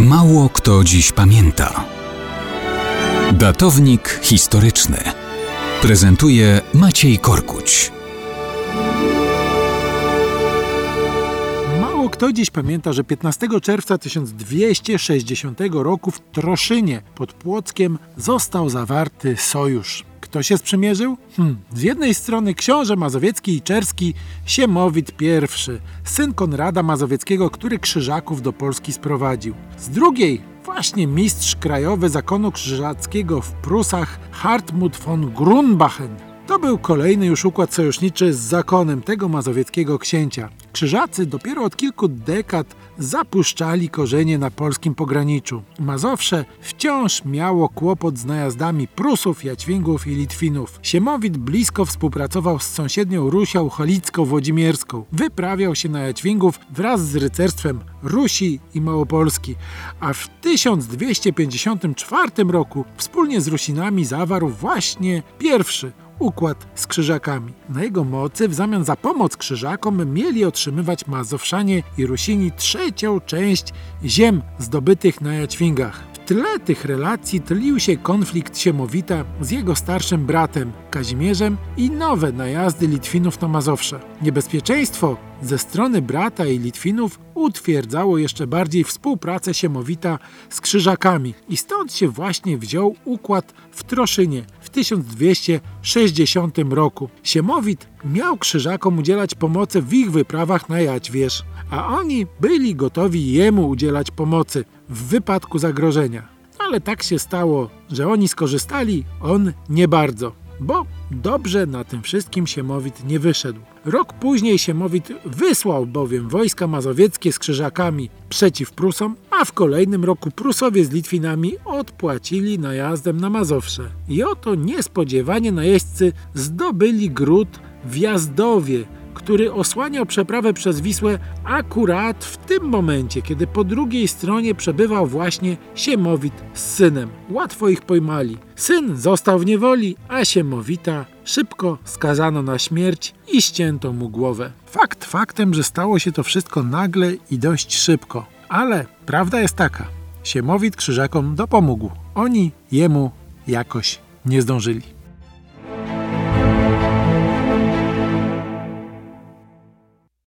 Mało kto dziś pamięta. Datownik historyczny prezentuje Maciej Korkuć. Mało kto dziś pamięta, że 15 czerwca 1260 roku w Troszynie pod Płockiem został zawarty sojusz. Kto się sprzymierzył? Hmm. Z jednej strony książę mazowiecki i czerski Siemowit I, syn Konrada Mazowieckiego, który krzyżaków do Polski sprowadził. Z drugiej właśnie mistrz krajowy zakonu krzyżackiego w Prusach Hartmut von Grunbachen. To był kolejny już układ sojuszniczy z zakonem tego mazowieckiego księcia. Krzyżacy dopiero od kilku dekad zapuszczali korzenie na polskim pograniczu. Mazowsze wciąż miało kłopot z najazdami Prusów, Jaćwingów i Litwinów. Siemowit blisko współpracował z sąsiednią Rusią Cholicko-Włodzimierską. Wyprawiał się na Jaćwingów wraz z rycerstwem Rusi i Małopolski, a w 1254 roku wspólnie z Rusinami zawarł właśnie pierwszy układ z krzyżakami. Na jego mocy w zamian za pomoc krzyżakom mieli otrzymywać Mazowszanie i Rusini trzecią część ziem zdobytych na Jaćwingach. W tle tych relacji tlił się konflikt Siemowita z jego starszym bratem Kazimierzem i nowe najazdy Litwinów na Mazowsze. Niebezpieczeństwo ze strony brata i Litwinów utwierdzało jeszcze bardziej współpracę Siemowita z Krzyżakami i stąd się właśnie wziął układ w Troszynie w 1260 roku. Siemowit miał Krzyżakom udzielać pomocy w ich wyprawach na Jadźwierz, a oni byli gotowi jemu udzielać pomocy w wypadku zagrożenia. Ale tak się stało, że oni skorzystali, on nie bardzo bo dobrze na tym wszystkim Siemowit nie wyszedł. Rok później Siemowit wysłał bowiem wojska mazowieckie z krzyżakami przeciw Prusom, a w kolejnym roku Prusowie z Litwinami odpłacili najazdem na Mazowsze. I oto niespodziewanie najeźdźcy zdobyli gród w Jazdowie, który osłaniał przeprawę przez Wisłę akurat w tym momencie, kiedy po drugiej stronie przebywał właśnie Siemowit z synem. Łatwo ich pojmali. Syn został w niewoli, a Siemowita szybko skazano na śmierć i ścięto mu głowę. Fakt faktem, że stało się to wszystko nagle i dość szybko. Ale prawda jest taka. Siemowit krzyżakom dopomógł. Oni jemu jakoś nie zdążyli.